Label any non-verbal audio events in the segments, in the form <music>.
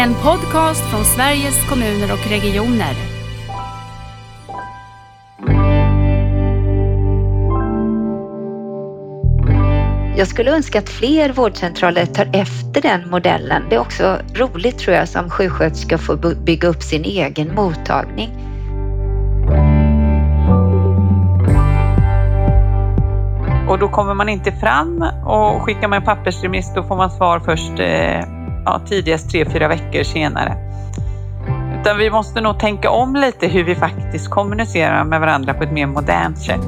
En podcast från Sveriges kommuner och regioner. Jag skulle önska att fler vårdcentraler tar efter den modellen. Det är också roligt tror jag som sjuksköterska att få bygga upp sin egen mottagning. Och då kommer man inte fram och skickar man en pappersremiss då får man svar först eh, ja, tidigast tre, fyra veckor senare. Utan vi måste nog tänka om lite hur vi faktiskt kommunicerar med varandra på ett mer modernt sätt.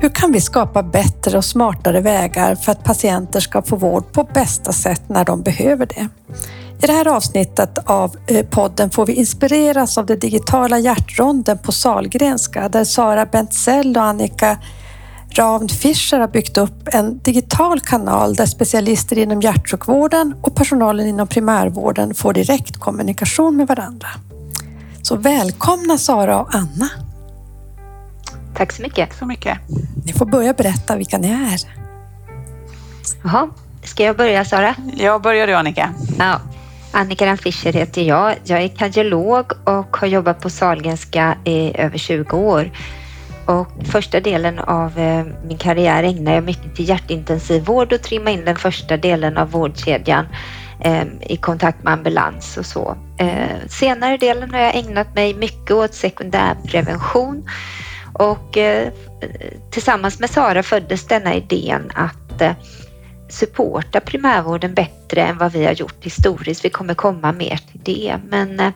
Hur kan vi skapa bättre och smartare vägar för att patienter ska få vård på bästa sätt när de behöver det? I det här avsnittet av eh, podden får vi inspireras av den digitala hjärtronden på Salgrenska där Sara Bentzell och Annika Ravn Fischer har byggt upp en digital kanal där specialister inom hjärtsjukvården och personalen inom primärvården får direkt kommunikation med varandra. Så välkomna Sara och Anna. Tack så mycket. Tack så mycket. Ni får börja berätta vilka ni är. Jaha, ska jag börja Sara? Jag börjar du Annika. Ja. Annika Ravn Fischer heter jag. Jag är kardiolog och har jobbat på Sahlgrenska i över 20 år. Och första delen av eh, min karriär ägnar jag mycket till hjärtintensiv vård och trimma in den första delen av vårdkedjan eh, i kontakt med ambulans och så. Eh, senare delen har jag ägnat mig mycket åt sekundärprevention och tillsammans med Sara föddes denna idén att supporta primärvården bättre än vad vi har gjort historiskt. Vi kommer komma mer till det, men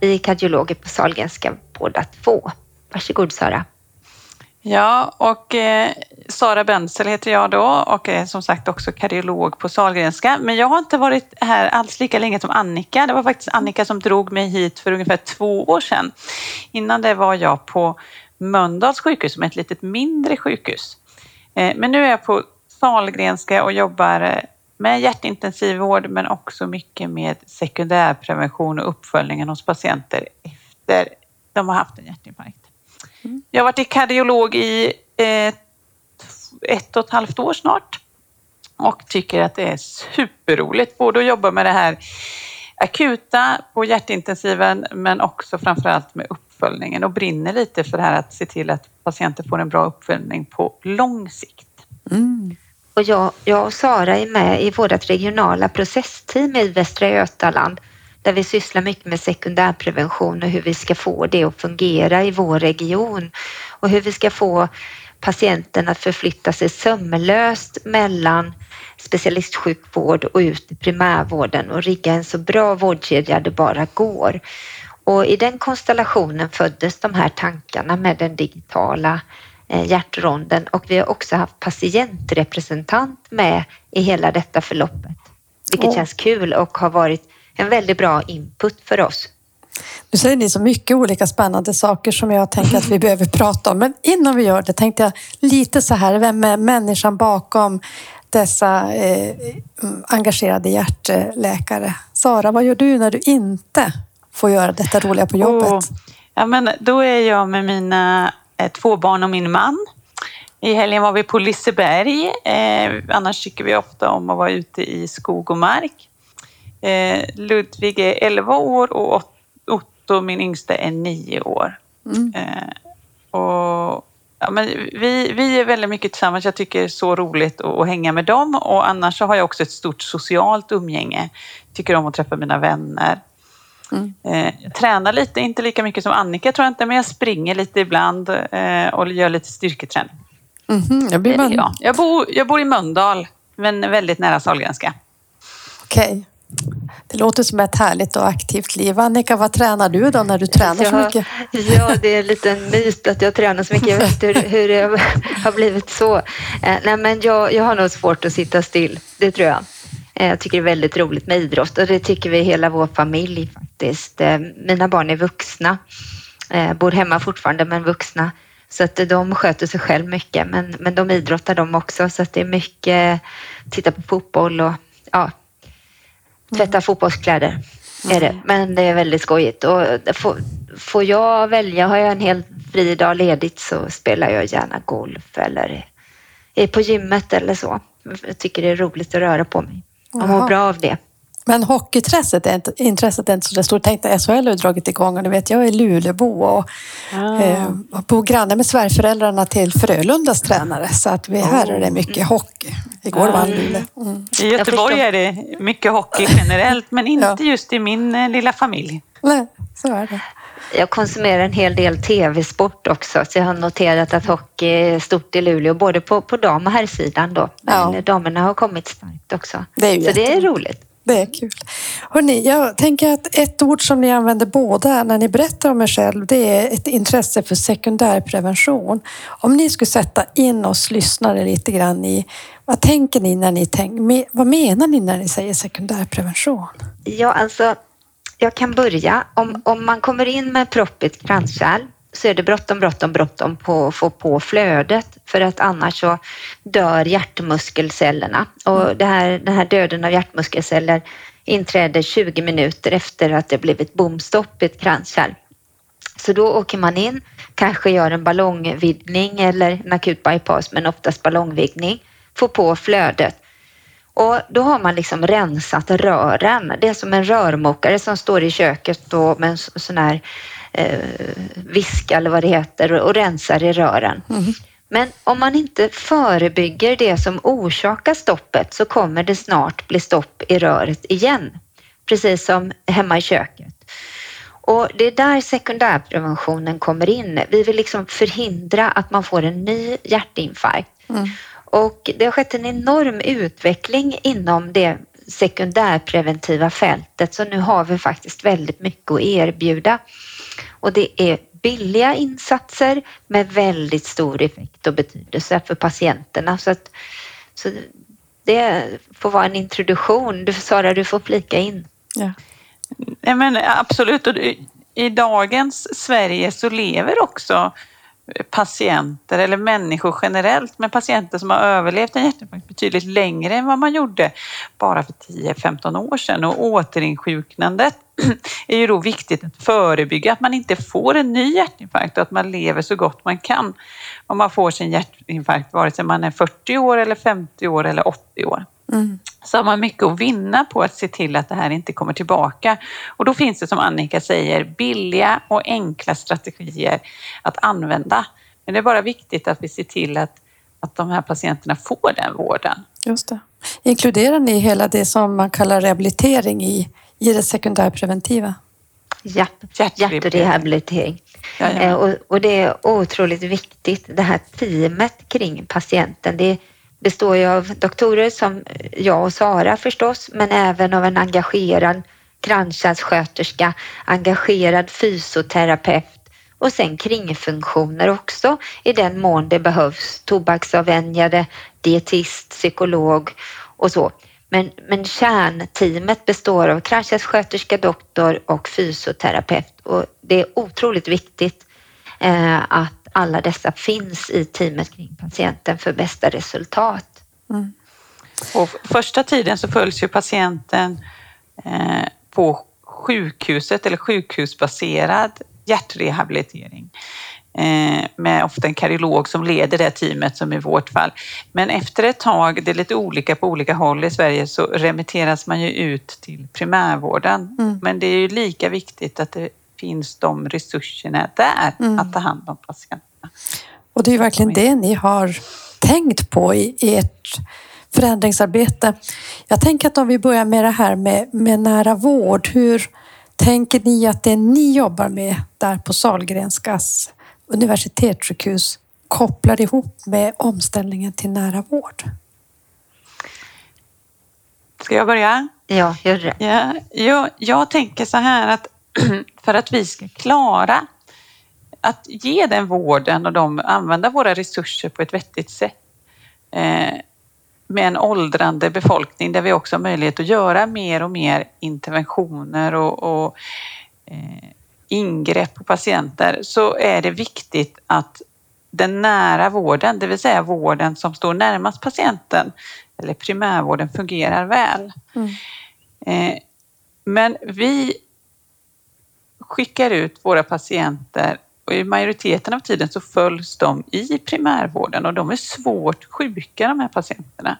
vi är kardiologer på Sahlgrenska båda två. Varsågod Sara. Ja, och eh, Sara Benzel heter jag då och är som sagt också kardiolog på Sahlgrenska. Men jag har inte varit här alls lika länge som Annika. Det var faktiskt Annika som drog mig hit för ungefär två år sedan. Innan det var jag på Mölndals sjukhus som är ett litet mindre sjukhus. Eh, men nu är jag på Sahlgrenska och jobbar eh, med hjärtintensivvård men också mycket med sekundärprevention och uppföljningen hos patienter efter de har haft en hjärtinfarkt. Jag har varit kardiolog i eh, ett och ett halvt år snart och tycker att det är superroligt både att jobba med det här akuta på hjärtintensiven men också framförallt med uppföljningen och brinner lite för det här att se till att patienter får en bra uppföljning på lång sikt. Mm. Och jag, jag och Sara är med i vårt regionala processteam i Västra Götaland där vi sysslar mycket med sekundärprevention och hur vi ska få det att fungera i vår region och hur vi ska få patienten att förflytta sig sömlöst mellan specialistsjukvård och ut i primärvården och rigga en så bra vårdkedja det bara går. Och i den konstellationen föddes de här tankarna med den digitala eh, hjärtronden och vi har också haft patientrepresentant med i hela detta förloppet, vilket oh. känns kul och har varit en väldigt bra input för oss. Nu säger ni så mycket olika spännande saker som jag tänker att vi behöver prata om. Men innan vi gör det tänkte jag lite så här, vem är människan bakom dessa eh, engagerade hjärtläkare? Sara, vad gör du när du inte får göra detta roliga på jobbet? Oh, ja, men då är jag med mina eh, två barn och min man. I helgen var vi på Liseberg. Eh, annars tycker vi ofta om att vara ute i skog och mark. Eh, Ludvig är 11 år och Otto, min yngsta, är 9 år. Mm. Eh, och, ja, men vi, vi är väldigt mycket tillsammans. Jag tycker det är så roligt att, att hänga med dem och annars så har jag också ett stort socialt umgänge. Tycker om att träffa mina vänner. Mm. Eh, jag tränar lite, inte lika mycket som Annika tror jag inte, men jag springer lite ibland eh, och gör lite styrketräning. Mm, jag, blir man... ja. jag, bor, jag bor i Mölndal, men väldigt nära Sahlgrenska. Okej. Okay. Det låter som ett härligt och aktivt liv. Annika, vad tränar du då när du tränar så mycket? Ja, det är en liten myt att jag tränar så mycket. Jag vet inte hur, hur det har blivit så. Eh, nej, men jag, jag har nog svårt att sitta still, det tror jag. Eh, jag tycker det är väldigt roligt med idrott och det tycker vi hela vår familj faktiskt. Eh, mina barn är vuxna, bor hemma fortfarande men vuxna. Så att de sköter sig själv mycket men, men de idrottar de också så att det är mycket titta på fotboll och ja, tvätta fotbollskläder. Är det. Men det är väldigt skojigt. Och får, får jag välja, har jag en hel fri dag ledigt så spelar jag gärna golf eller är på gymmet eller så. Jag tycker det är roligt att röra på mig. Jag mår bra av det. Men hockeyintresset är inte, intresset är inte så stort. Tänk dig, SHL har dragit igång och ni vet, jag är Luleåbo och eh, bor granne med svärföräldrarna till Frölundas tränare. Så att vi, här är det mycket hockey. Igår vann Luleå. Mm. I Göteborg är det mycket hockey generellt, men <laughs> inte Ja. just i min eh, lilla familj. Nej, så är det. Jag konsumerar en hel del tv-sport också, så jag har noterat att hockey är stort i Luleå, både på, på dam och herrsidan då. Men Ja. damerna har kommit starkt också. Det är ju så det är roligt. Det är kul. Hörrni, jag tänker att ett ord som ni använder båda när ni berättar om er själv, det är ett intresse för sekundärprevention. Om ni skulle sätta in oss lyssnare lite grann i, vad tänker ni när ni tänker, vad menar ni när ni säger sekundärprevention? Ja, alltså, jag kan börja. Om, om man kommer in med proppigt kranskärl så är det bråttom, bråttom, bråttom på att få på flödet för att annars så dör hjärtmuskelcellerna och det här, den här döden av hjärtmuskelceller inträder 20 minuter efter att det blivit bomstopp i ett kranskärl. Så då åker man in, kanske gör en ballongvidgning eller en akut bypass, men oftast ballongvidgning, får på flödet. Och då har man liksom rensat rören. Det är som en rörmokare som står i köket då med en så- sån här eh, viska eller vad det heter och, rensar i rören. Men om man inte förebygger det som orsakar stoppet så kommer det snart bli stopp i röret igen. Precis som hemma i köket. Och det är där sekundärpreventionen kommer in. Vi vill liksom förhindra att man får en ny hjärtinfarkt. Och det har skett en enorm utveckling inom det sekundärpreventiva fältet så nu har vi faktiskt väldigt mycket att erbjuda. Och det är billiga insatser med väldigt stor effekt och betydelse för patienterna. Så, att, så det får vara en introduktion. Du, Sara, du får flika in. Ja. Nej, men absolut. Och I dagens Sverige så lever också patienter eller människor generellt med patienter som har överlevt en hjärtinfarkt betydligt längre än vad man gjorde bara för 10-15 år sedan. Och återinsjuknandet <clears throat> är ju då viktigt att förebygga att man inte får en ny hjärtinfarkt och att man lever så gott man kan om man får sin hjärtinfarkt vare sig man är 40 år eller 50 år eller 80 år Mm. så har man mycket att vinna på att se till att det här inte kommer tillbaka. Och då finns det som Annika säger billiga och enkla strategier att använda. Men det är bara viktigt att vi ser till att, att de här patienterna får den vården. Just det. Inkluderar ni hela det som man kallar rehabilitering i, i det sekundärpreventiva? Ja, Hjärtrehabilitering. Ja, ja. Eh, Och, och det är otroligt viktigt, det här teamet kring patienten. Det består ju av doktorer som jag och Sara förstås, men även av en engagerad kranskärlssköterska, engagerad fysioterapeut och sen kringfunktioner också i den mån det behövs. Tobaksavvänjare, dietist, psykolog och så. Men, men kärnteamet består av kranskärlssköterska, doktor och fysioterapeut. Och det är otroligt viktigt eh, att alla dessa finns i teamet kring patienten för bästa resultat. Och första tiden så följs ju patienten eh, på sjukhuset eller sjukhusbaserad hjärtrehabilitering. eh, med ofta en kardiolog som leder det teamet som i vårt fall. Men efter ett tag, det är lite olika på olika håll i Sverige, så remitteras man ju ut till primärvården. Mm. Men det är ju lika viktigt att det finns de resurserna där Mm. att ta hand om patienterna. Och det är ju verkligen det ni har tänkt på i i ert förändringsarbete. Jag tänker att om vi börjar med det här med, med nära vård. Hur tänker ni att det ni jobbar med där på Sahlgrenskas universitetssjukhus kopplar ihop med omställningen till nära vård? Ska jag börja? Ja, gör det. Ja, jag, jag tänker så här att <clears throat> för att vi ska klara att ge den vården och de, använda våra resurser på ett vettigt sätt eh, med en åldrande befolkning där vi också har möjlighet att göra mer och mer interventioner och, och eh, ingrepp på patienter så är det viktigt att den nära vården, det vill säga vården som står närmast patienten eller primärvården fungerar väl. Eh, Men vi skickar ut våra patienter och i majoriteten av tiden så följs de i primärvården och de är svårt sjuka de här patienterna.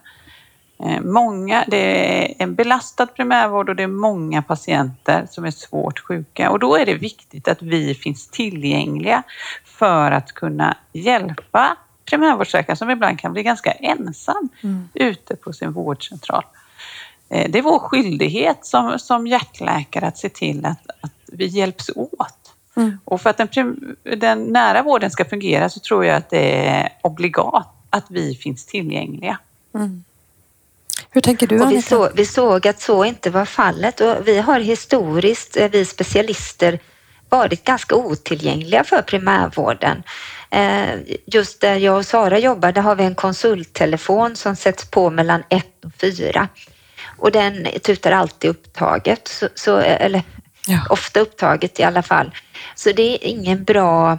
Eh, många, det är en belastad primärvård och det är många patienter som är svårt sjuka och då är det viktigt att vi finns tillgängliga för att kunna hjälpa primärvårdsläkaren som ibland kan bli ganska ensam mm. ute på sin vårdcentral. Eh, det är vår skyldighet som, som hjärtläkare att se till att, att vi hjälps åt. Mm. Och för att den, den nära vården ska fungera så tror jag att det är obligat att vi finns tillgängliga. Mm. Hur tänker du och vi, så, vi såg att så inte var fallet och vi har historiskt, eh, vi specialister, varit ganska otillgängliga för primärvården. Eh, just där jag och Sara jobbar, där har vi en konsulttelefon som sätts på mellan 1 och 4 och den tutar alltid upptaget, så, så eller ja. ofta upptaget i alla fall. Så det är ingen bra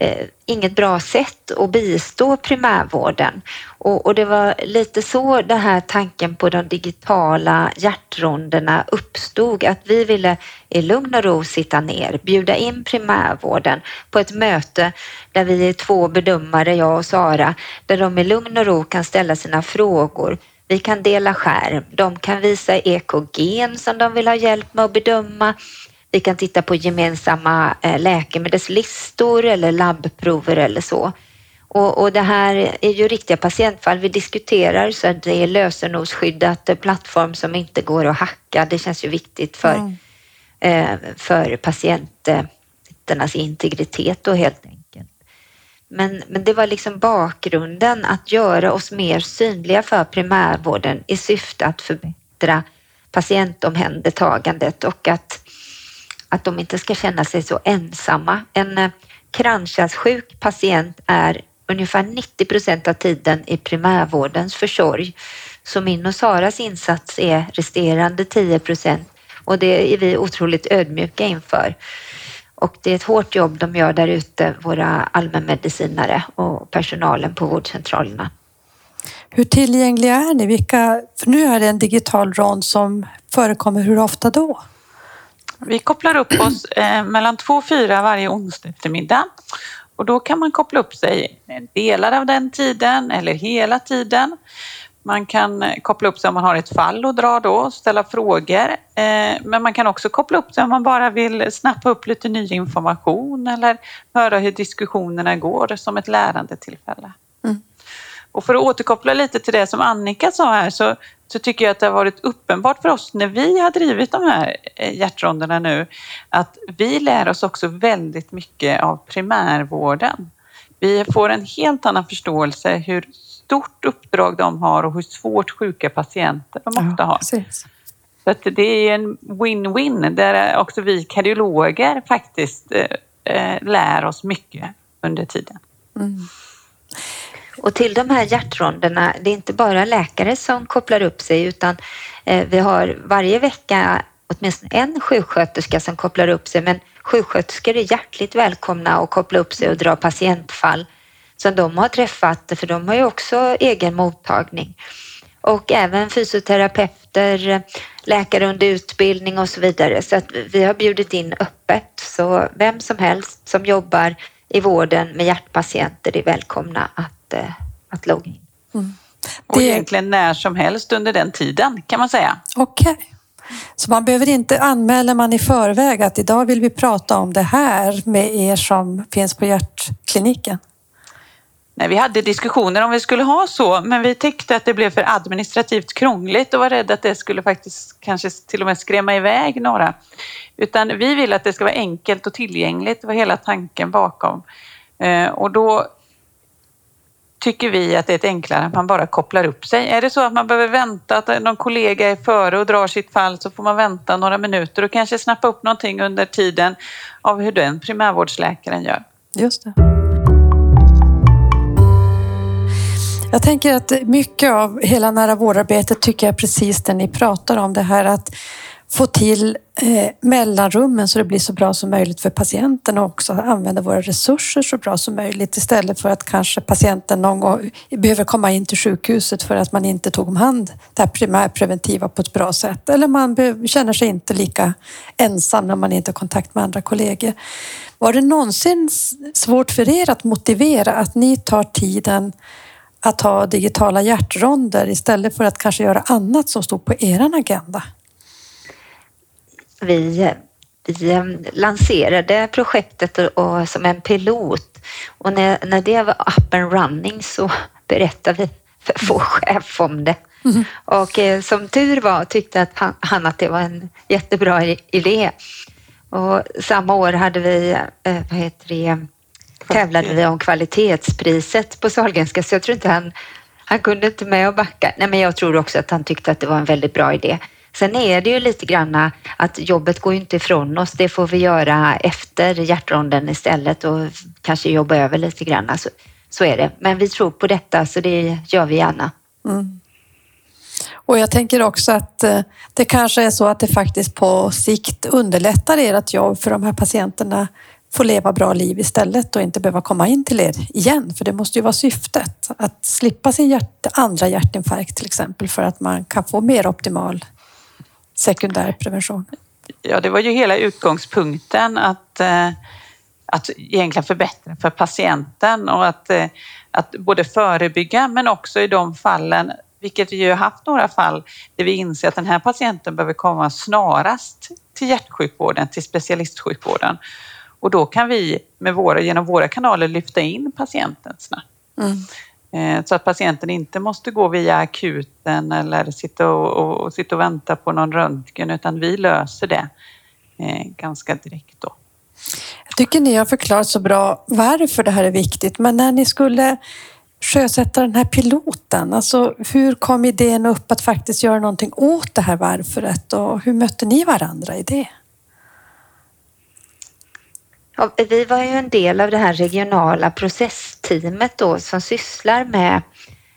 Eh, inget bra sätt att bistå primärvården. Och, och, det var lite så den här tanken på de digitala hjärtronderna uppstod, att vi ville i lugn och ro sitta ner, bjuda in primärvården på ett möte där vi är två bedömare, jag och Sara, där de i lugn och ro kan ställa sina frågor. Vi kan dela skärm, de kan visa EKG som de vill ha hjälp med att bedöma vi kan titta på gemensamma eh, läkemedelslistor eller labbprover eller så. Och, och, det här är ju riktiga patientfall vi diskuterar så att det är lösenordsskyddat eh, plattform som inte går att hacka. Det känns ju viktigt för, mm. eh, för patienternas integritet då helt enkelt. Men, men det var liksom bakgrunden att göra oss mer synliga för primärvården i syfte att förbättra patientomhändertagandet och att att de inte ska känna sig så ensamma. En eh, kranskärlssjuk patient är ungefär 90 procent av tiden i primärvårdens försorg. Så min och Saras insats är resterande 10 procent och det är vi otroligt ödmjuka inför. Och det är ett hårt jobb de gör där ute, våra allmänmedicinare och personalen på vårdcentralerna. Hur tillgängliga är ni? Vilka, för nu är det en digital rond som förekommer hur ofta då? Vi kopplar upp oss eh, mellan två och fyra varje onsdag eftermiddag och då kan man koppla upp sig delar av den tiden eller hela tiden. Man kan eh, koppla upp sig om man har ett fall att dra då ställa frågor. Eh, men man kan också koppla upp sig om man bara vill snappa upp lite ny information eller höra hur diskussionerna går som ett lärandetillfälle. Mm. Och för att återkoppla lite till det som Annika sa här så, så tycker jag att det har varit uppenbart för oss när vi har drivit de här eh, hjärtronderna nu att vi lär oss också väldigt mycket av primärvården. Vi får en helt annan förståelse hur stort uppdrag de har och hur svårt sjuka patienter de ofta har. Precis. Så att det är en win-win där också vi kardiologer faktiskt eh, eh lär oss mycket under tiden. Mm. Och till de här hjärtronderna, det är inte bara läkare som kopplar upp sig utan eh, vi har varje vecka åtminstone en sjuksköterska som kopplar upp sig men sjuksköterskor är hjärtligt välkomna att koppla upp sig och dra patientfall som de har träffat för de har ju också egen mottagning. Och även fysioterapeuter, läkare under utbildning och så vidare. Så att vi har bjudit in öppet så vem som helst som jobbar i vården med hjärtpatienter är välkomna att att logga in. Mm. Och det... egentligen när som helst under den tiden kan man säga. Okej. Okay. Så man behöver inte anmäla man i förväg att idag vill vi prata om det här med er som finns på hjärtkliniken? Nej, vi hade diskussioner om vi skulle ha så, men vi tyckte att det blev för administrativt krångligt och var rädda att det skulle faktiskt kanske till och med skrämma iväg några. Utan vi vill att det ska vara enkelt och tillgängligt, det var hela tanken bakom. Eh, och då tycker vi att det är enklare att man bara kopplar upp sig. Är det så att man behöver vänta att någon kollega är före och drar sitt fall så får man vänta några minuter och kanske snappa upp någonting under tiden av hur den primärvårdsläkaren gör. Just det. Jag tänker att mycket av hela nära vårdarbetet tycker jag precis det ni pratar om det här att få till eh, mellanrummen så det blir så bra som möjligt för patienten och också använda våra resurser så bra som möjligt istället för att kanske patienten någon gång behöver komma in till sjukhuset för att man inte tog om hand det här primärpreventiva på ett bra sätt. Eller man känner sig inte lika ensam när man inte har kontakt med andra kollegor. Var det någonsin svårt för er att motivera att ni tar tiden att ha digitala hjärtronder istället för att kanske göra annat som stod på er agenda? Vi, vi eh, lanserade projektet och, och, som en pilot och när, när det var up and running så berättade vi för vår chef om det. Mm. Och eh, som tur var tyckte att han, han, att det var en jättebra idé. Och samma år hade vi, eh, vad heter det, tävlade vi om kvalitetspriset på Sahlgrenska så jag tror inte han, han kunde inte med och backa. Nej, men jag tror också att han tyckte att det var en väldigt bra idé. Sen är det ju lite granna att jobbet går ju inte ifrån oss. Det får vi göra efter hjärtronden istället och kanske jobba över lite grann. Så, så är det. Men vi tror på detta så det gör vi gärna. Mm. Och jag tänker också att eh, det kanske är så att det faktiskt på sikt underlättar ert jobb för de här patienterna får leva bra liv istället och inte behöva komma in till er igen. För det måste ju vara syftet, att slippa sin hjärt, andra hjärtinfarkt till exempel för att man kan få mer optimal sekundär prevention. Ja, det var ju hela utgångspunkten att, eh, att egentligen förbättra för patienten och att, eh, att både förebygga men också i de fallen vilket vi ju har haft några fall där vi inser att den här patienten behöver komma snarast till hjärtsjukvården, till specialistsjukvården. Och då kan vi med våra, genom våra kanaler lyfta in patienten snabbt. Mm. Eh, så att patienten inte måste gå via akuten eller sitta och, och, sitta och vänta på någon röntgen utan vi löser det eh, ganska direkt då. Jag tycker ni har förklarat så bra varför det här är viktigt men när ni skulle sjösätta den här piloten, alltså hur kom idén upp att faktiskt göra någonting åt det här varföret och hur mötte ni varandra i det? Ja, vi var ju en del av det här regionala processteamet då som sysslar med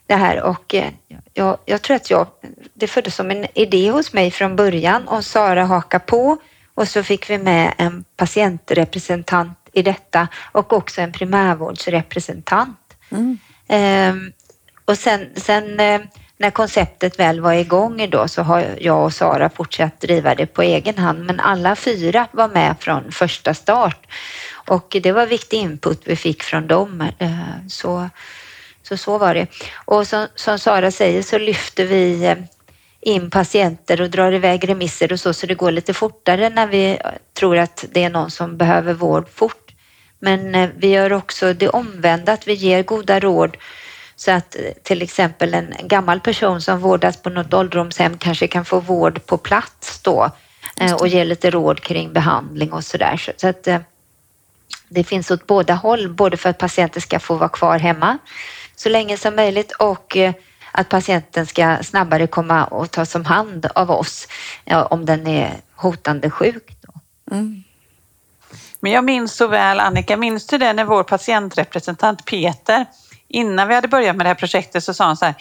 det här och eh, jag, jag tror att jag, det föddes som en idé hos mig från början och Sara hakade på och så fick vi med en patientrepresentant i detta och också en primärvårdsrepresentant. Mm. Ehm, och sen, sen eh, när konceptet väl var igång då så har jag och Sara fortsatt driva det på egen hand men alla fyra var med från första start och det var viktig input vi fick från dem. Eh, så, så, så var det. Och som, som Sara säger så lyfter vi eh, in patienter och drar iväg remisser och så, så det går lite fortare när vi tror att det är någon som behöver vård fort. Men eh, vi gör också det omvända, att vi ger goda råd så att eh, till exempel en gammal person som vårdas på något ålderdomshem kanske kan få vård på plats då eh, och ge lite råd kring behandling och sådär. Så att eh, det finns åt båda håll, både för att patienten ska få vara kvar hemma så länge som möjligt och att patienten ska snabbare komma och tas om hand av oss om den är hotande sjuk. Mm. Men jag minns så väl, Annika, minns du det när vår patientrepresentant Peter innan vi hade börjat med det här projektet så sa han så här,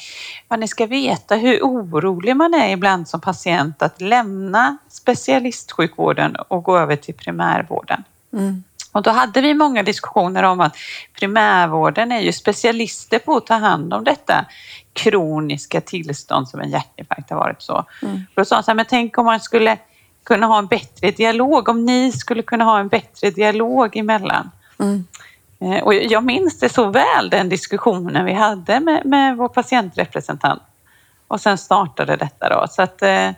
ja, ni ska veta hur orolig man är ibland som patient att lämna specialistsjukvården och gå över till primärvården. Mm. Och då hade vi många diskussioner om att primärvården är ju specialister på att ta hand om detta kroniska tillstånd som en hjärtinfarkt har varit så. Mm. Då sa han så här, men tänk om man skulle kunna ha en bättre dialog, om ni skulle kunna ha en bättre dialog emellan. Mm. Eh, och jag minns det så väl, den diskussionen vi hade med, med vår patientrepresentant. Och sen startade detta då. Så att, eh,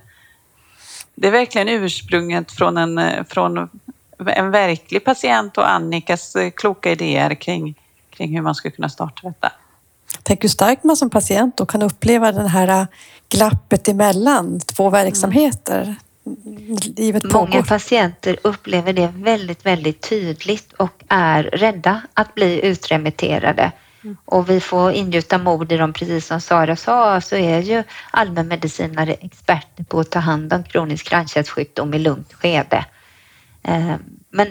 det är verkligen ursprunget från en, eh, från en verklig patient och Annikas kloka idéer kring, kring hur man skulle kunna starta detta. Tänk hur starkt man som patient då kan uppleva det här glappet emellan två verksamheter livet pågår. Många patienter upplever det väldigt, väldigt tydligt och är rädda att bli utremitterade. Mm. Och vi får ingjuta mod i dem, precis som Sara sa, så är ju allmänmedicinare experter på att ta hand om kronisk kranskärlssjukdom i lugnt skede. Eh, men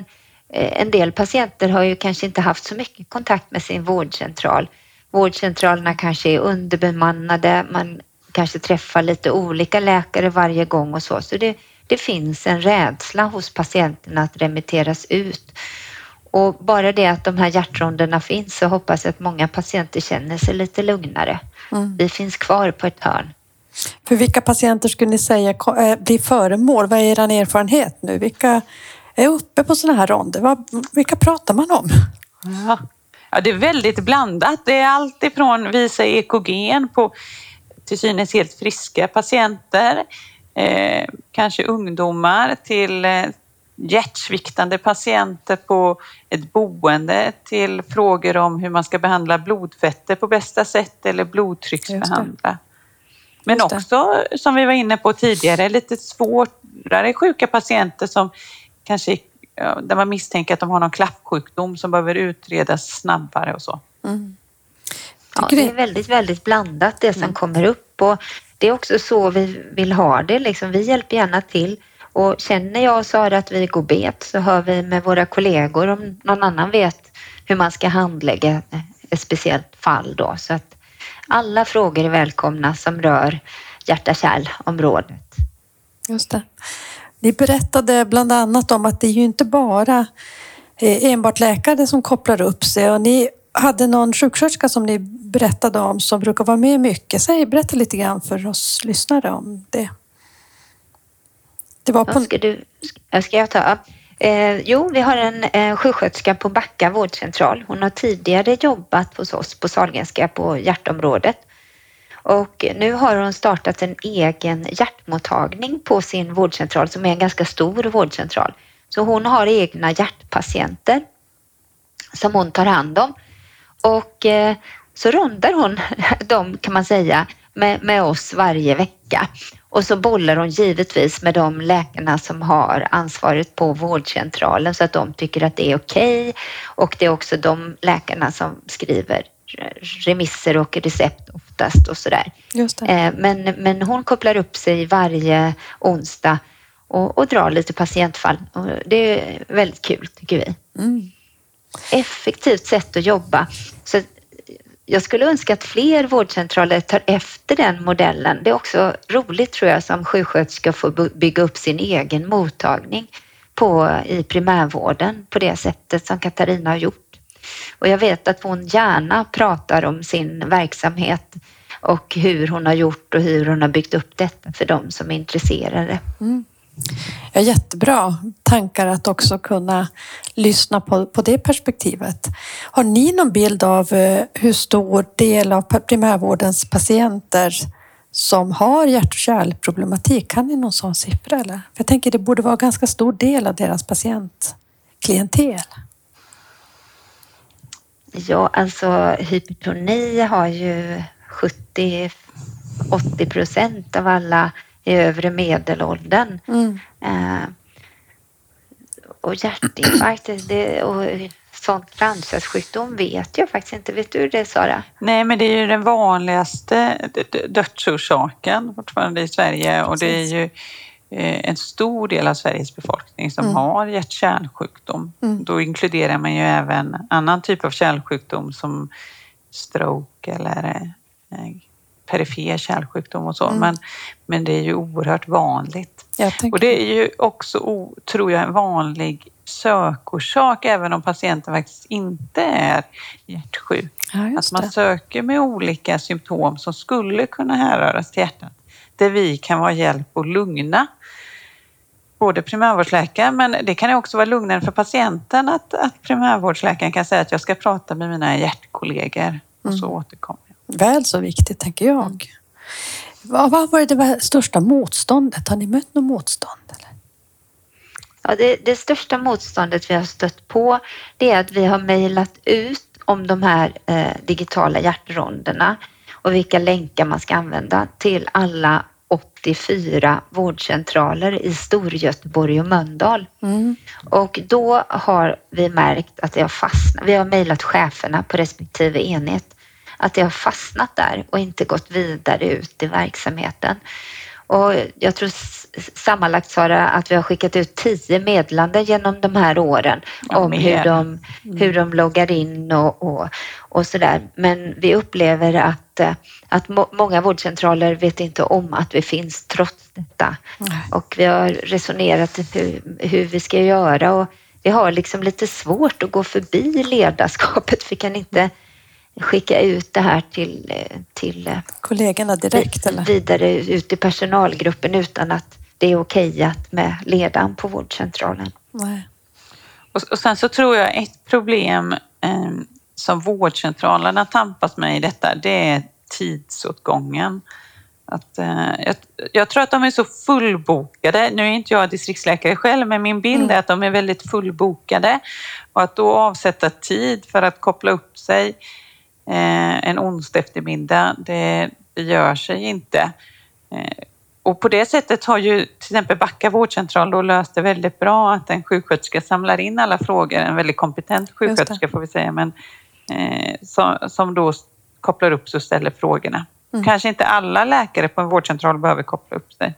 eh, en del patienter har ju kanske inte haft så mycket kontakt med sin vårdcentral. Vårdcentralerna kanske är underbemannade, man kanske träffar lite olika läkare varje gång och så. Så det, det finns en rädsla hos patienterna att remitteras ut. Och bara det att de här hjärtronderna finns så hoppas jag att många patienter känner sig lite lugnare. Mm. Vi finns kvar på ett hörn. För vilka patienter skulle ni säga eh, blir föremål? Vad är er erfarenhet nu? Vilka är uppe på sådana här ronder? Vilka pratar man om? Ja. ja, det är väldigt blandat. Det är allt ifrån visa EKG på till synes helt friska patienter, eh, kanske ungdomar till eh, hjärtsviktande patienter på ett boende till frågor om hur man ska behandla blodfetter på bästa sätt eller blodtrycksbehandla. Men också, som vi var inne på tidigare, lite svårare sjuka patienter som kanske där man misstänker att de har någon klappsjukdom som behöver utredas snabbare och så. Mm. Ja, det är väldigt, väldigt blandat det som mm. kommer upp och det är också så vi vill ha det. Liksom, vi hjälper gärna till och känner jag och Sara att vi går bet så hör vi med våra kollegor om någon annan vet hur man ska handlägga ett speciellt fall då. Så att alla frågor är välkomna som rör hjärta-kärlområdet. Just det. Ni berättade bland annat om att det är ju inte bara eh, enbart läkare som kopplar upp sig och ni hade någon sjuksköterska som ni berättade om som brukar vara med mycket. Säg, berätta lite grann för oss lyssnare om det. det var på... ska, du, ska jag ta? Eh, jo, vi har en eh, sjuksköterska på Backa vårdcentral. Hon har tidigare jobbat hos oss på Sahlgrenska på hjärtområdet och nu har hon startat en egen hjärtmottagning på sin vårdcentral som är en ganska stor vårdcentral. Så hon har egna hjärtpatienter som hon tar hand om och eh, så rundar hon <laughs> dem kan man säga med, med oss varje vecka. Och så bollar hon givetvis med de läkarna som har ansvaret på vårdcentralen så att de tycker att det är okej. Okay. Och det är också de läkarna som skriver remisser och recept oftast och sådär. Eh, men, men hon kopplar upp sig varje onsdag och, och drar lite patientfall. Och det är väldigt kul tycker vi. Mm. Effektivt sätt att jobba. Så jag skulle önska att fler vårdcentraler tar efter den modellen. Det är också roligt tror jag som sjuksköterska att få bygga upp sin egen mottagning på, i primärvården på det sättet som Katarina har gjort. Och jag vet att hon gärna pratar om sin verksamhet och hur hon har gjort och hur hon har byggt upp detta för de som är intresserade. Mm. Ja, jättebra tankar att också kunna lyssna på, på det perspektivet. Har ni någon bild av eh, hur stor del av primärvårdens patienter som har hjärt och kärlproblematik? Kan ni någon sån siffra? Eller? För jag tänker det borde vara en ganska stor del av deras patientklientel. Ja, alltså hypertoni har ju 70-80 procent av alla i övre medelåldern. Mm. Eh, och hjärtinfarkt det, och sånt kranskärlssjukdom vet jag faktiskt inte. Vet du det Sara? Nej, men det är ju den vanligaste dödsorsaken fortfarande i Sverige och det är ju Eh, en stor del av Sveriges befolkning som mm. har hjärt-kärlsjukdom. Mm. Då inkluderar man ju även annan typ av kärlsjukdom som stroke eller eh, perifer kärlsjukdom och så. Mm. Men, men det är ju oerhört vanligt. Och det är ju också, tror jag, en vanlig sökorsak även om patienten faktiskt inte är hjärtsjuk. Ja, att man söker med olika symptom som skulle kunna härröras till hjärtat där vi kan vara hjälp och lugna både primärvårdsläkaren, men det kan också vara lugnare för patienten att, att primärvårdsläkaren kan säga att jag ska prata med mina hjärtkollegor och så mm. återkommer. Väl så viktigt, tänker jag. Mm. Vad, vad var det största motståndet? Har ni mött något motstånd? Eller? Ja, det, det, största motståndet vi har stött på det är att vi har mejlat ut om de här eh, digitala hjärtronderna och vilka länkar man ska använda till alla 84 vårdcentraler i Storgöteborg och Mölndal. Mm. Och då har vi märkt att det har fastnat. Vi har mejlat cheferna på respektive enhet att det har fastnat där och inte gått vidare ut i verksamheten. Och jag tror sammanlagt Sara att vi har skickat ut tio meddelanden genom de här åren ja, om hur de, mm. hur de loggar in och, och, och sådär. Men vi upplever att, att må, många vårdcentraler vet inte om att vi finns trots detta. Nej. Och vi har resonerat hur, hur vi ska göra och vi har liksom lite svårt att gå förbi ledarskapet. Vi kan inte skicka ut det här till, till kollegorna direkt eller? vidare ut i personalgruppen utan att det är okejat med ledaren på vårdcentralen. Nej. Och, och sen så tror jag ett problem eh, som vårdcentralerna tampas med i detta, det är tidsåtgången. Att, eh, jag, jag, tror att de är så fullbokade. Nu är inte jag distriktsläkare själv, men min bild mm. är att de är väldigt fullbokade. Och att då avsätta tid för att koppla upp sig eh, en onsdag eftermiddag, det, det gör sig inte. Eh, och på det sättet har ju till exempel Backa vårdcentral då löst det väldigt bra att en sjuksköterska samlar in alla frågor, en väldigt kompetent sjuksköterska får vi säga, men eh, som, som då kopplar upp sig och ställer frågorna. Mm. Kanske inte alla läkare på en vårdcentral behöver koppla upp sig.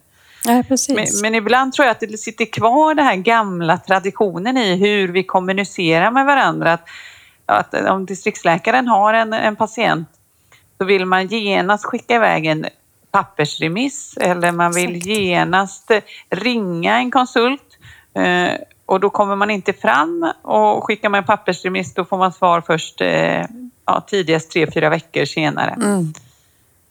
Precis. Men, men, ibland tror jag att det sitter kvar den här gamla traditionen i hur vi kommunicerar med varandra. Att, att om distriktsläkaren har en, en patient så vill man genast skicka iväg en pappersremiss eller man vill genast ringa en konsult eh, och då kommer man inte fram och skickar man en pappersremiss då får man svar först eh, ja, tidigast tre, fyra veckor senare. Mm.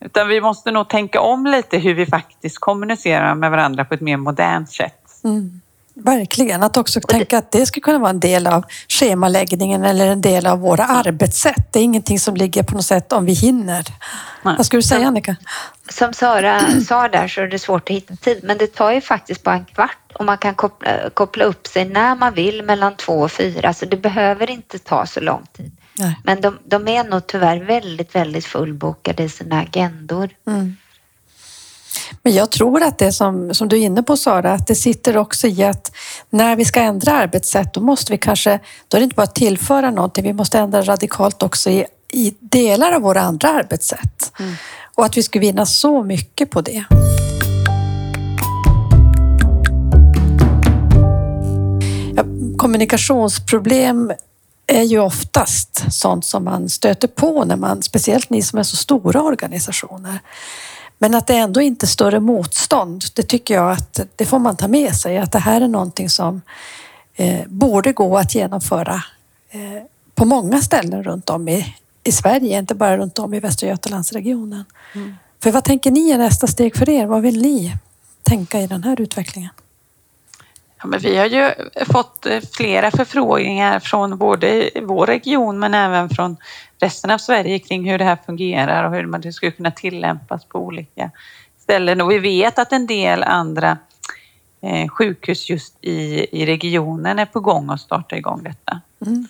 Utan vi måste nog tänka om lite hur vi faktiskt kommunicerar med varandra på ett mer modernt sätt. Mm. Verkligen, att också tänka att det skulle kunna vara en del av schemaläggningen eller en del av våra arbetssätt. Det är ingenting som ligger på något sätt om vi hinner. Nej. Vad skulle du säga Annika? Som Sara sa där så är det svårt att hitta tid, men det tar ju faktiskt bara en kvart och man kan koppla, koppla upp sig när man vill mellan två och fyra, så det behöver inte ta så lång tid. Nej. Men de, de, är nog tyvärr väldigt, väldigt fullbokade i sina agendor. Mm. Men jag tror att det som, som du är inne på Sara, att det sitter också i att när vi ska ändra arbetssätt, då måste vi kanske, då är det inte bara att tillföra någonting, vi måste ändra radikalt också i, i delar av våra andra arbetssätt. Mm. Och att vi skulle vinna så mycket på det. Ja, kommunikationsproblem är ju oftast sånt som man stöter på när man, speciellt ni som är så stora organisationer. Men att det ändå inte är större motstånd, det tycker jag att det får man ta med sig. Att det här är någonting som eh, borde gå att genomföra eh, på många ställen runt om i, i Sverige, inte bara runt om i Västra Götalandsregionen. Mm. För vad tänker ni är nästa steg för er? Vad vill ni tänka i den här utvecklingen? Ja, men vi har ju fått eh, flera förfrågningar från både vår region men även från resten av Sverige kring hur det här fungerar och hur det skulle kunna tillämpas på olika ställen. Och vi vet att en del andra eh, sjukhus just i, i regionen är på gång att starta igång detta. Mm.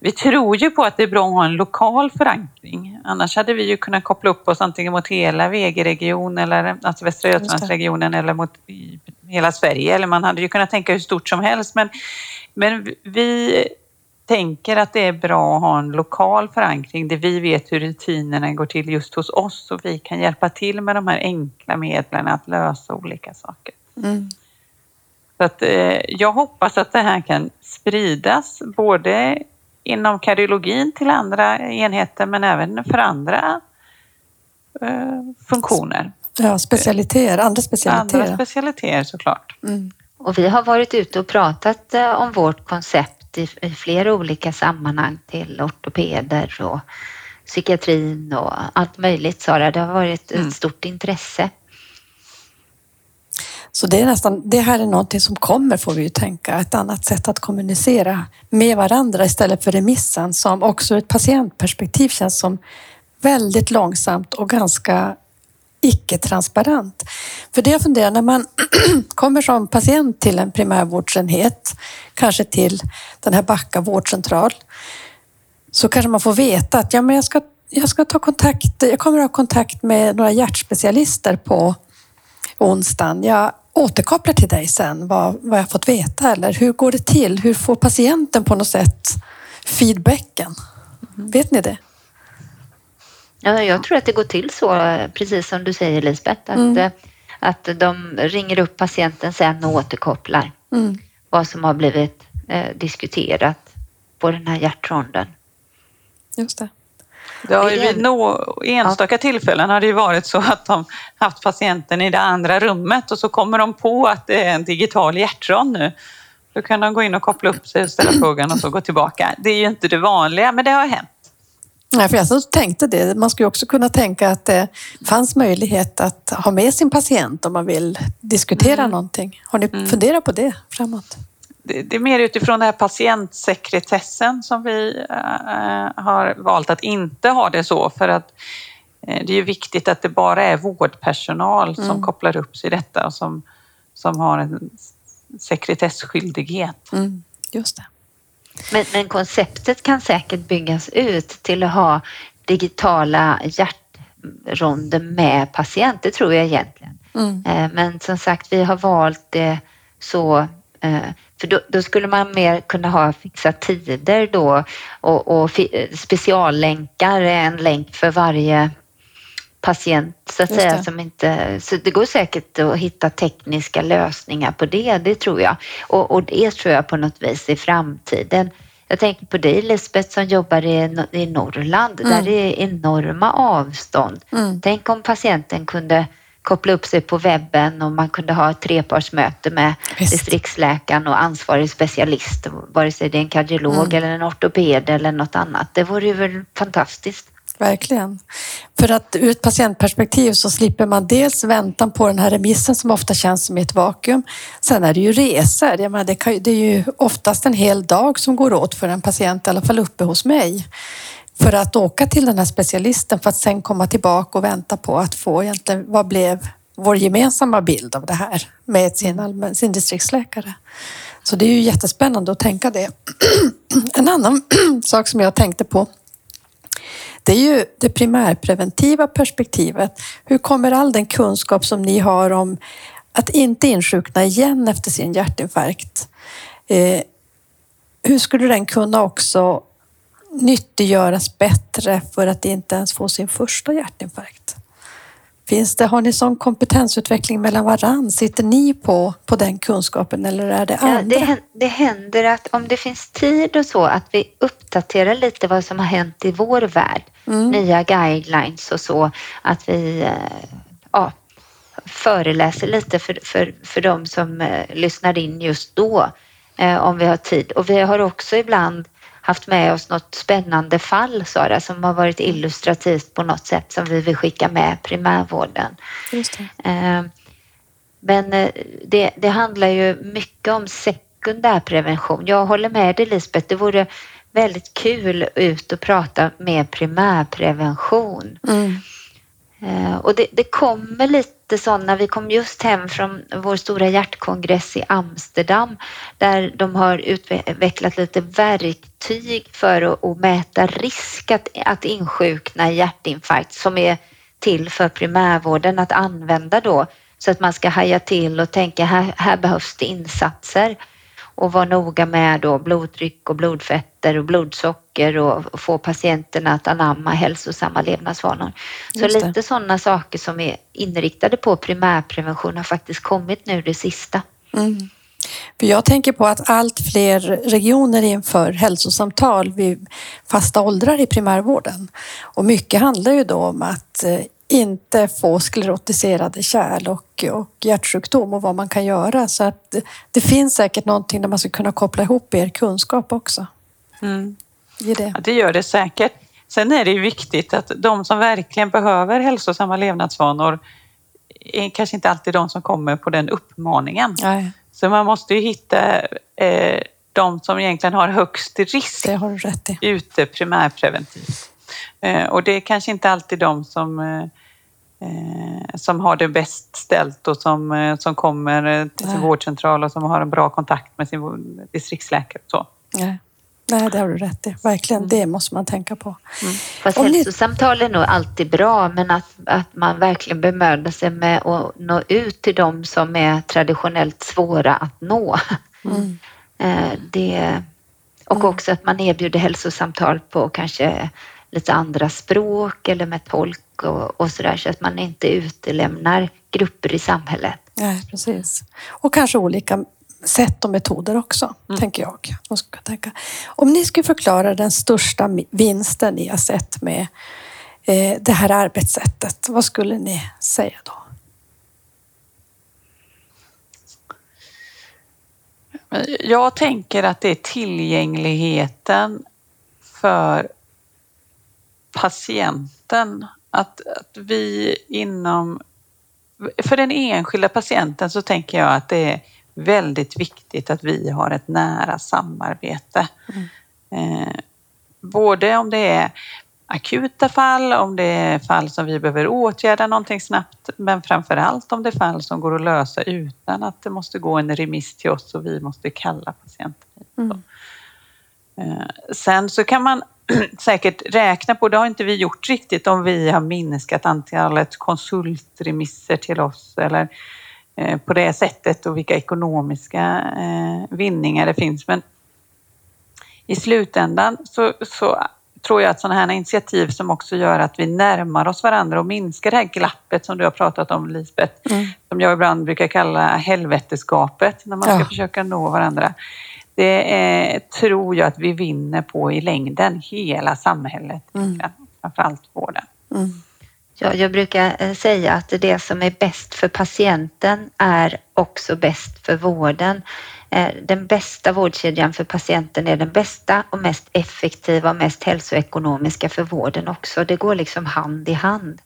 Vi tror ju på att det är bra att ha en lokal förankring. Annars hade vi ju kunnat koppla upp oss antingen mot hela VG-region eller alltså Västra Götalandsregionen eller mot hela Sverige. Eller man hade ju kunnat tänka hur stort som helst. Men, men vi tänker att det är bra att ha en lokal förankring där vi vet hur rutinerna går till just hos oss och vi kan hjälpa till med de här enkla medlen att lösa olika saker. Mm. Så att, eh, jag hoppas att det här kan spridas både inom kardiologin till andra enheter men även för andra eh, funktioner. Ja, specialiteter, andra specialiteter. Andra specialiteter såklart. Mm. Och vi har varit ute och pratat eh, om vårt koncept i, i flera olika sammanhang till ortopeder och psykiatrin och allt möjligt Sara. Det har varit ett mm. stort intresse. Så det, är nästan, det här är någonting som kommer får vi ju tänka, ett annat sätt att kommunicera med varandra istället för remissen som också ur ett patientperspektiv känns som väldigt långsamt och ganska icke-transparent. För det jag funderar, när man <clears throat> kommer som patient till en primärvårdsenhet, kanske till den här Backa vårdcentral, så kanske man får veta att ja, men jag, ska, jag ska ta kontakt, jag kommer att ha kontakt med några hjärtspecialister på onsdagen. Jag återkopplar till dig sen vad, vad jag fått veta eller hur går det till? Hur får patienten på något sätt feedbacken? Mm. Vet ni det? Ja, jag tror att det går till så, precis som du säger Lisbeth, att, mm. Att de ringer upp patienten sen och återkopplar Mm. vad som har blivit eh, diskuterat på den här hjärtronden. Just det. Det har ju Igen. vid nå, enstaka tillfällen har det ju varit så att de haft patienten i det andra rummet och så kommer de på att det är en digital hjärtrond nu. Då kan de gå in och koppla upp sig och ställa frågan och så gå tillbaka. Det är ju inte det vanliga, men det har hänt. Nej, för jag tänkte det. Man skulle också kunna tänka att det fanns möjlighet att ha med sin patient om man vill diskutera Mm. någonting. Har ni funderat på det framåt? Det, det är mer utifrån den här patientsekretessen som vi eh, har valt att inte ha det så för att eh, det är ju viktigt att det bara är vårdpersonal som kopplar upp sig i detta och som, som har en sekretessskyldighet. Mm. Just det. Men, men konceptet kan säkert byggas ut till att ha digitala hjärtronder med patient, det tror jag egentligen. Mm. Eh, Men som sagt, vi har valt det så eh, för då, då skulle man mer kunna ha fixa tider då och, och speciallänkar, en länk för varje patient så att Just säga. det. Som inte, så det går säkert att hitta tekniska lösningar på det, det tror jag. Och, och det tror jag på något vis i framtiden. Jag tänker på dig Lisbeth som jobbar i, i Norrland där det är enorma avstånd. Mm. Tänk om patienten kunde koppla upp sig på webben och man kunde ha ett trepartsmöte med Visst. distriktsläkaren och ansvarig specialist, vare sig det är en kardiolog eller en ortoped eller något annat. Det vore ju väl fantastiskt. Verkligen. För att ur ett patientperspektiv så slipper man dels väntan på den här remissen som ofta känns som ett vakuum. Sen är det ju resor. Jag menar, det, kan, det är ju oftast en hel dag som går åt för en patient, i alla fall uppe hos mig. För att åka till den här specialisten för att sen komma tillbaka och vänta på att få egentligen vad blev vår gemensamma bild av det här med sin, allmän, sin distriktsläkare. Så det är ju jättespännande att tänka det. <clears throat> En annan <clears throat> sak som jag tänkte på det är ju det primärpreventiva perspektivet. Hur kommer all den kunskap som ni har om att inte insjukna igen efter sin hjärtinfarkt? Eh, hur skulle den kunna också nyttiggöras bättre för att inte ens få sin första hjärtinfarkt? Finns det, har ni sån kompetensutveckling mellan varann? Sitter ni på, på den kunskapen eller är det Ja, andra? det, hän- det händer att om det finns tid och så att vi uppdaterar lite vad som har hänt i vår värld. Nya guidelines och så. Att vi eh, ja, föreläser lite för, för, för de som eh, lyssnar in just då. Eh, om vi har tid. Och vi har också ibland haft med oss något spännande fall, Sara, som har varit illustrativt på något sätt som vi vill skicka med primärvården. Just det. Eh, Men eh, det, det handlar ju mycket om sekundärprevention. Jag håller med dig Lisbeth, det vore väldigt kul ut och prata med primärprevention. Mm. Eh, och det, det kommer lite sådana, vi kom just hem från vår stora hjärtkongress i Amsterdam där de har utvecklat lite verktyg för att, att mäta risk att, att insjukna i hjärtinfarkt som är till för primärvården att använda då så att man ska haja till och tänka här, här behövs det insatser och vara noga med då blodtryck och blodfetter och blodsocker och få patienterna att anamma hälsosamma levnadsvanor. Så lite sådana saker som är inriktade på primärprevention har faktiskt kommit nu det sista. Mm. För jag tänker på att allt fler regioner inför hälsosamtal vid fasta åldrar i primärvården. Och mycket handlar ju då om att eh, inte få sklerotiserade kärl och, och hjärtsjukdom och vad man kan göra. Så att det- finns säkert någonting där man ska kunna koppla ihop er kunskap också. Mm. I det. Ja, det gör det säkert. Sen är det ju viktigt att de som verkligen behöver hälsosamma levnadsvanor är kanske inte alltid de som kommer på den uppmaningen. Nej, Så man måste ju hitta eh, de som egentligen har högst risk det har du rätt i. ute primärpreventivt. Eh, och det är kanske inte alltid de som, eh, som har det bäst ställt och som, eh, som kommer eh, till sin Nej. vårdcentral och som har en bra kontakt med sin distriktsläkare. Och så. Nej. Nej, det har du rätt i. Verkligen, det måste man tänka på. Fast Om ni- hälsosamtal är nog alltid bra men att, att man verkligen bemödar sig med att nå ut till de som är traditionellt svåra att nå. Mm. <laughs> Eh, Det, och också att man erbjuder hälsosamtal på kanske lite andra språk eller med tolk och, och sådär så att man inte utelämnar grupper i samhället. Nej, precis. Och kanske olika sätt och metoder också, mm. tänker jag. jag ska tänka. Om ni skulle förklara den största vinsten ni har sett med eh, det här arbetssättet, vad skulle ni säga då? Jag tänker att det är tillgängligheten för patienten. Att, att vi inom... För den enskilda patienten så tänker jag att det är väldigt viktigt att vi har ett nära samarbete. Mm. Eh, både om det är akuta fall, om det är fall som vi behöver åtgärda någonting snabbt, men framför allt om det är fall som går att lösa utan att det måste gå en remiss till oss och vi måste kalla patienten Mm. Eh, sen så kan man <clears throat> säkert räkna på, det har inte vi gjort riktigt, om vi har minskat antalet konsultremisser till oss eller eh, på det sättet och vilka ekonomiska eh, vinningar det finns. Men i slutändan så, så tror jag att sådana här initiativ som också gör att vi närmar oss varandra och minskar det här glappet som du har pratat om Lisbeth, mm. som jag ibland brukar kalla helveteskapet när man ska ja. försöka nå varandra. Det är, tror jag att vi vinner på i längden, hela samhället, mm. framförallt vården. Mm. Ja, jag brukar eh, säga att det som är bäst för patienten är också bäst för vården. Eh, den bästa vårdkedjan för patienten är den bästa och mest effektiva och mest hälsoekonomiska för vården också. Det går liksom hand i hand.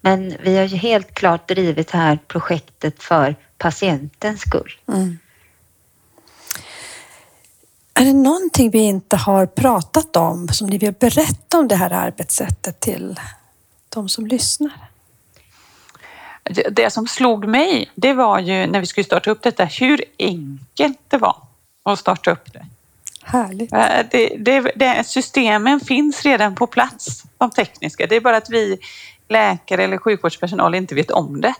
Men vi har ju helt klart drivit det här projektet för patientens skull. Mm. Är det någonting vi inte har pratat om som ni vill berätta om det här arbetssättet till de som lyssnar? Det som slog mig, det var ju när vi skulle starta upp detta, hur enkelt det var att starta upp det. Härligt. Eh, det, det, det, systemen finns redan på plats, de tekniska. Det är bara att vi läkare eller sjukvårdspersonal inte vet om det.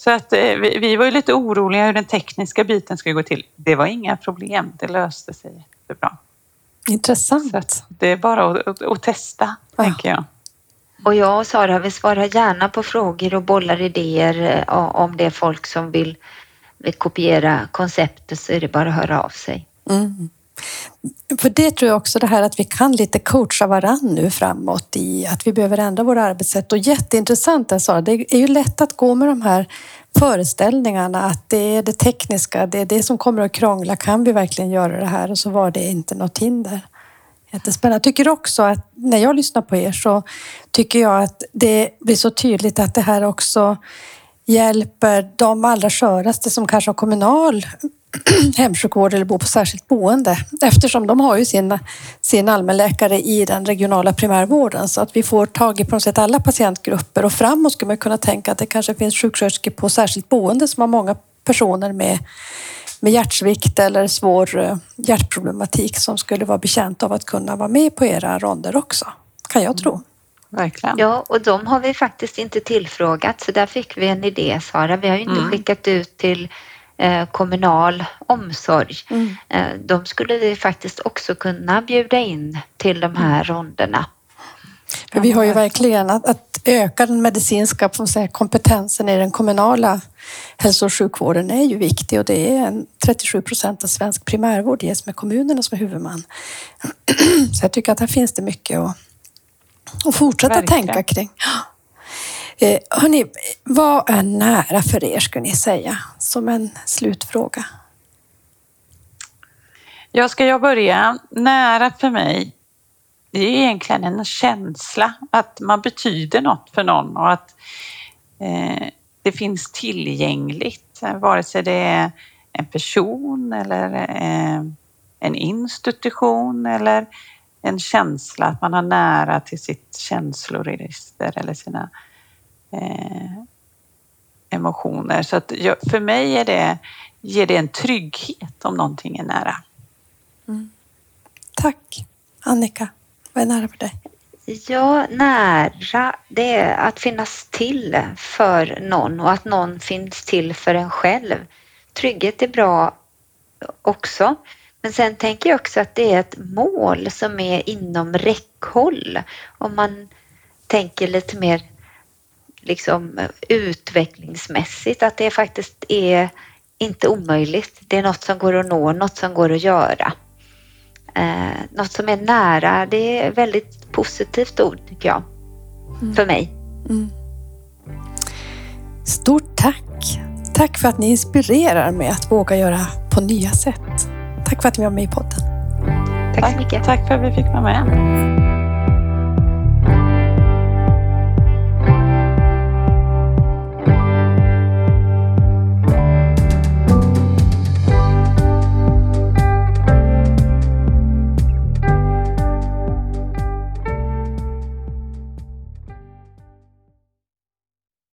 Så att eh, vi, vi var ju lite oroliga hur den tekniska biten skulle gå till. Det var inga problem, det löste sig jättebra. Intressant. Så det är bara att, att, att testa, ja. tänker jag. Och jag och Sara, vi svarar gärna på frågor och bollar idéer eh, om det är folk som vill, vill kopiera konceptet så är det bara att höra av sig. Mm. För det tror jag också det här att vi kan lite coacha varann nu framåt i att vi behöver ändra våra arbetssätt. Och jätteintressant det Sara, det är ju lätt att gå med de här föreställningarna att det är det tekniska, det är det som kommer att krångla. Kan vi verkligen göra det här? Och så var det inte något hinder. Jättespännande. Jag tycker också att när jag lyssnar på er så tycker jag att det blir så tydligt att det här också hjälper de allra sköraste som kanske har kommunal <clears throat> hemsjukvård eller bor på särskilt boende eftersom de har ju sin, sin allmänläkare i den regionala primärvården så att vi får tag i på något sätt alla patientgrupper och framåt skulle man kunna tänka att det kanske finns sjuksköterskor på särskilt boende som har många personer med med hjärtsvikt eller svår eh, hjärtproblematik som skulle vara bekänt av att kunna vara med på era ronder också, kan jag tro. Verkligen. Ja, och de har vi faktiskt inte tillfrågat, så där fick vi en idé, Sara. Vi har ju inte mm. skickat ut till kommunal omsorg. Mm. Eh, de skulle vi faktiskt också kunna bjuda in till de här ronderna. För vi har ju verkligen att, att öka den medicinska säga, kompetensen i den kommunala hälso och sjukvården är ju viktig och det är 37 procent av svensk primärvård ges med kommunerna som huvudman. <clears throat> Så jag tycker att här finns det mycket att, att fortsätta verkligen. tänka kring. Eh, hörni, vad är nära för er skulle ni säga som en slutfråga? Jag ska jag börja? Nära för mig det är egentligen en känsla att man betyder något för någon och att eh, det finns tillgängligt, vare sig det är en person eller eh, en institution eller en känsla att man har nära till sitt känsloregister eller sina eh, emotioner. Så att jag, för mig är det, ger det en trygghet om någonting är nära. Mm. Tack Annika. Vad är nära för dig? Ja, nära, det är att finnas till för någon och att någon finns till för en själv. Trygghet är bra också, men sen tänker jag också att det är ett mål som är inom räckhåll. Om man tänker lite mer liksom utvecklingsmässigt att det faktiskt är inte omöjligt. Det är något som går att nå, något som går att göra. Eh, något som är nära, det är ett väldigt positivt ord tycker jag. Mm. För mig. Mm. Stort tack! Tack för att ni inspirerar mig att våga göra på nya sätt. Tack för att ni var med i podden. Tack så mycket. Tack för att vi fick vara med.